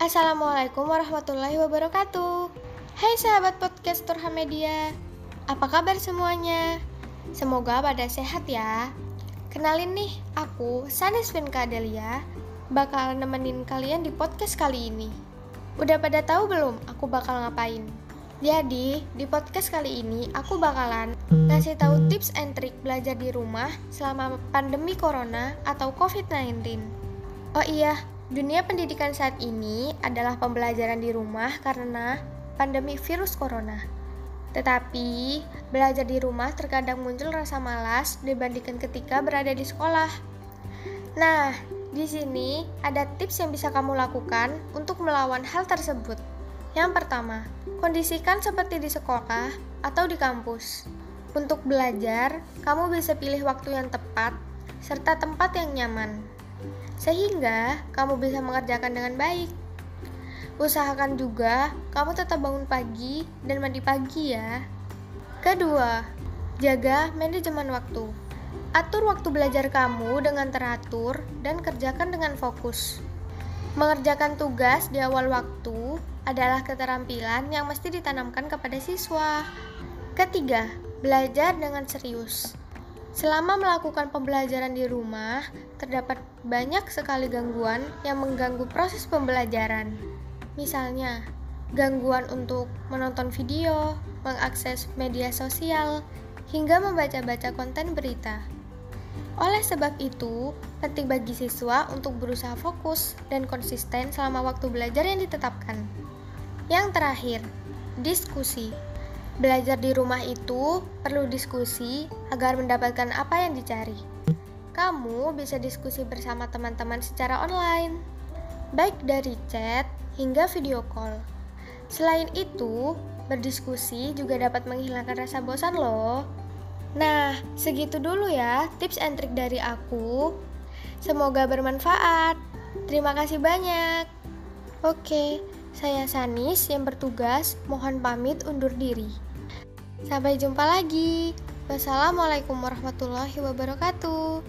Assalamualaikum warahmatullahi wabarakatuh Hai sahabat podcast Turha Media Apa kabar semuanya? Semoga pada sehat ya Kenalin nih, aku Sanis Kadelia Bakal nemenin kalian di podcast kali ini Udah pada tahu belum aku bakal ngapain? Jadi, di podcast kali ini aku bakalan ngasih tahu tips and trik belajar di rumah selama pandemi corona atau COVID-19. Oh iya, dunia pendidikan saat ini adalah pembelajaran di rumah karena pandemi virus corona. Tetapi, belajar di rumah terkadang muncul rasa malas dibandingkan ketika berada di sekolah. Nah, di sini ada tips yang bisa kamu lakukan untuk melawan hal tersebut. Yang pertama, kondisikan seperti di sekolah atau di kampus. Untuk belajar, kamu bisa pilih waktu yang tepat serta tempat yang nyaman, sehingga kamu bisa mengerjakan dengan baik. Usahakan juga kamu tetap bangun pagi dan mandi pagi ya. Kedua, jaga manajemen waktu. Atur waktu belajar kamu dengan teratur dan kerjakan dengan fokus. Mengerjakan tugas di awal waktu adalah keterampilan yang mesti ditanamkan kepada siswa. Ketiga, belajar dengan serius. Selama melakukan pembelajaran di rumah, terdapat banyak sekali gangguan yang mengganggu proses pembelajaran. Misalnya, gangguan untuk menonton video, mengakses media sosial, hingga membaca-baca konten berita. Oleh sebab itu, penting bagi siswa untuk berusaha fokus dan konsisten selama waktu belajar yang ditetapkan. Yang terakhir, diskusi. Belajar di rumah itu perlu diskusi agar mendapatkan apa yang dicari. Kamu bisa diskusi bersama teman-teman secara online, baik dari chat hingga video call. Selain itu, berdiskusi juga dapat menghilangkan rasa bosan loh. Nah, segitu dulu ya tips and trik dari aku. Semoga bermanfaat. Terima kasih banyak. Oke. Saya Sanis yang bertugas, mohon pamit undur diri. Sampai jumpa lagi. Wassalamualaikum warahmatullahi wabarakatuh.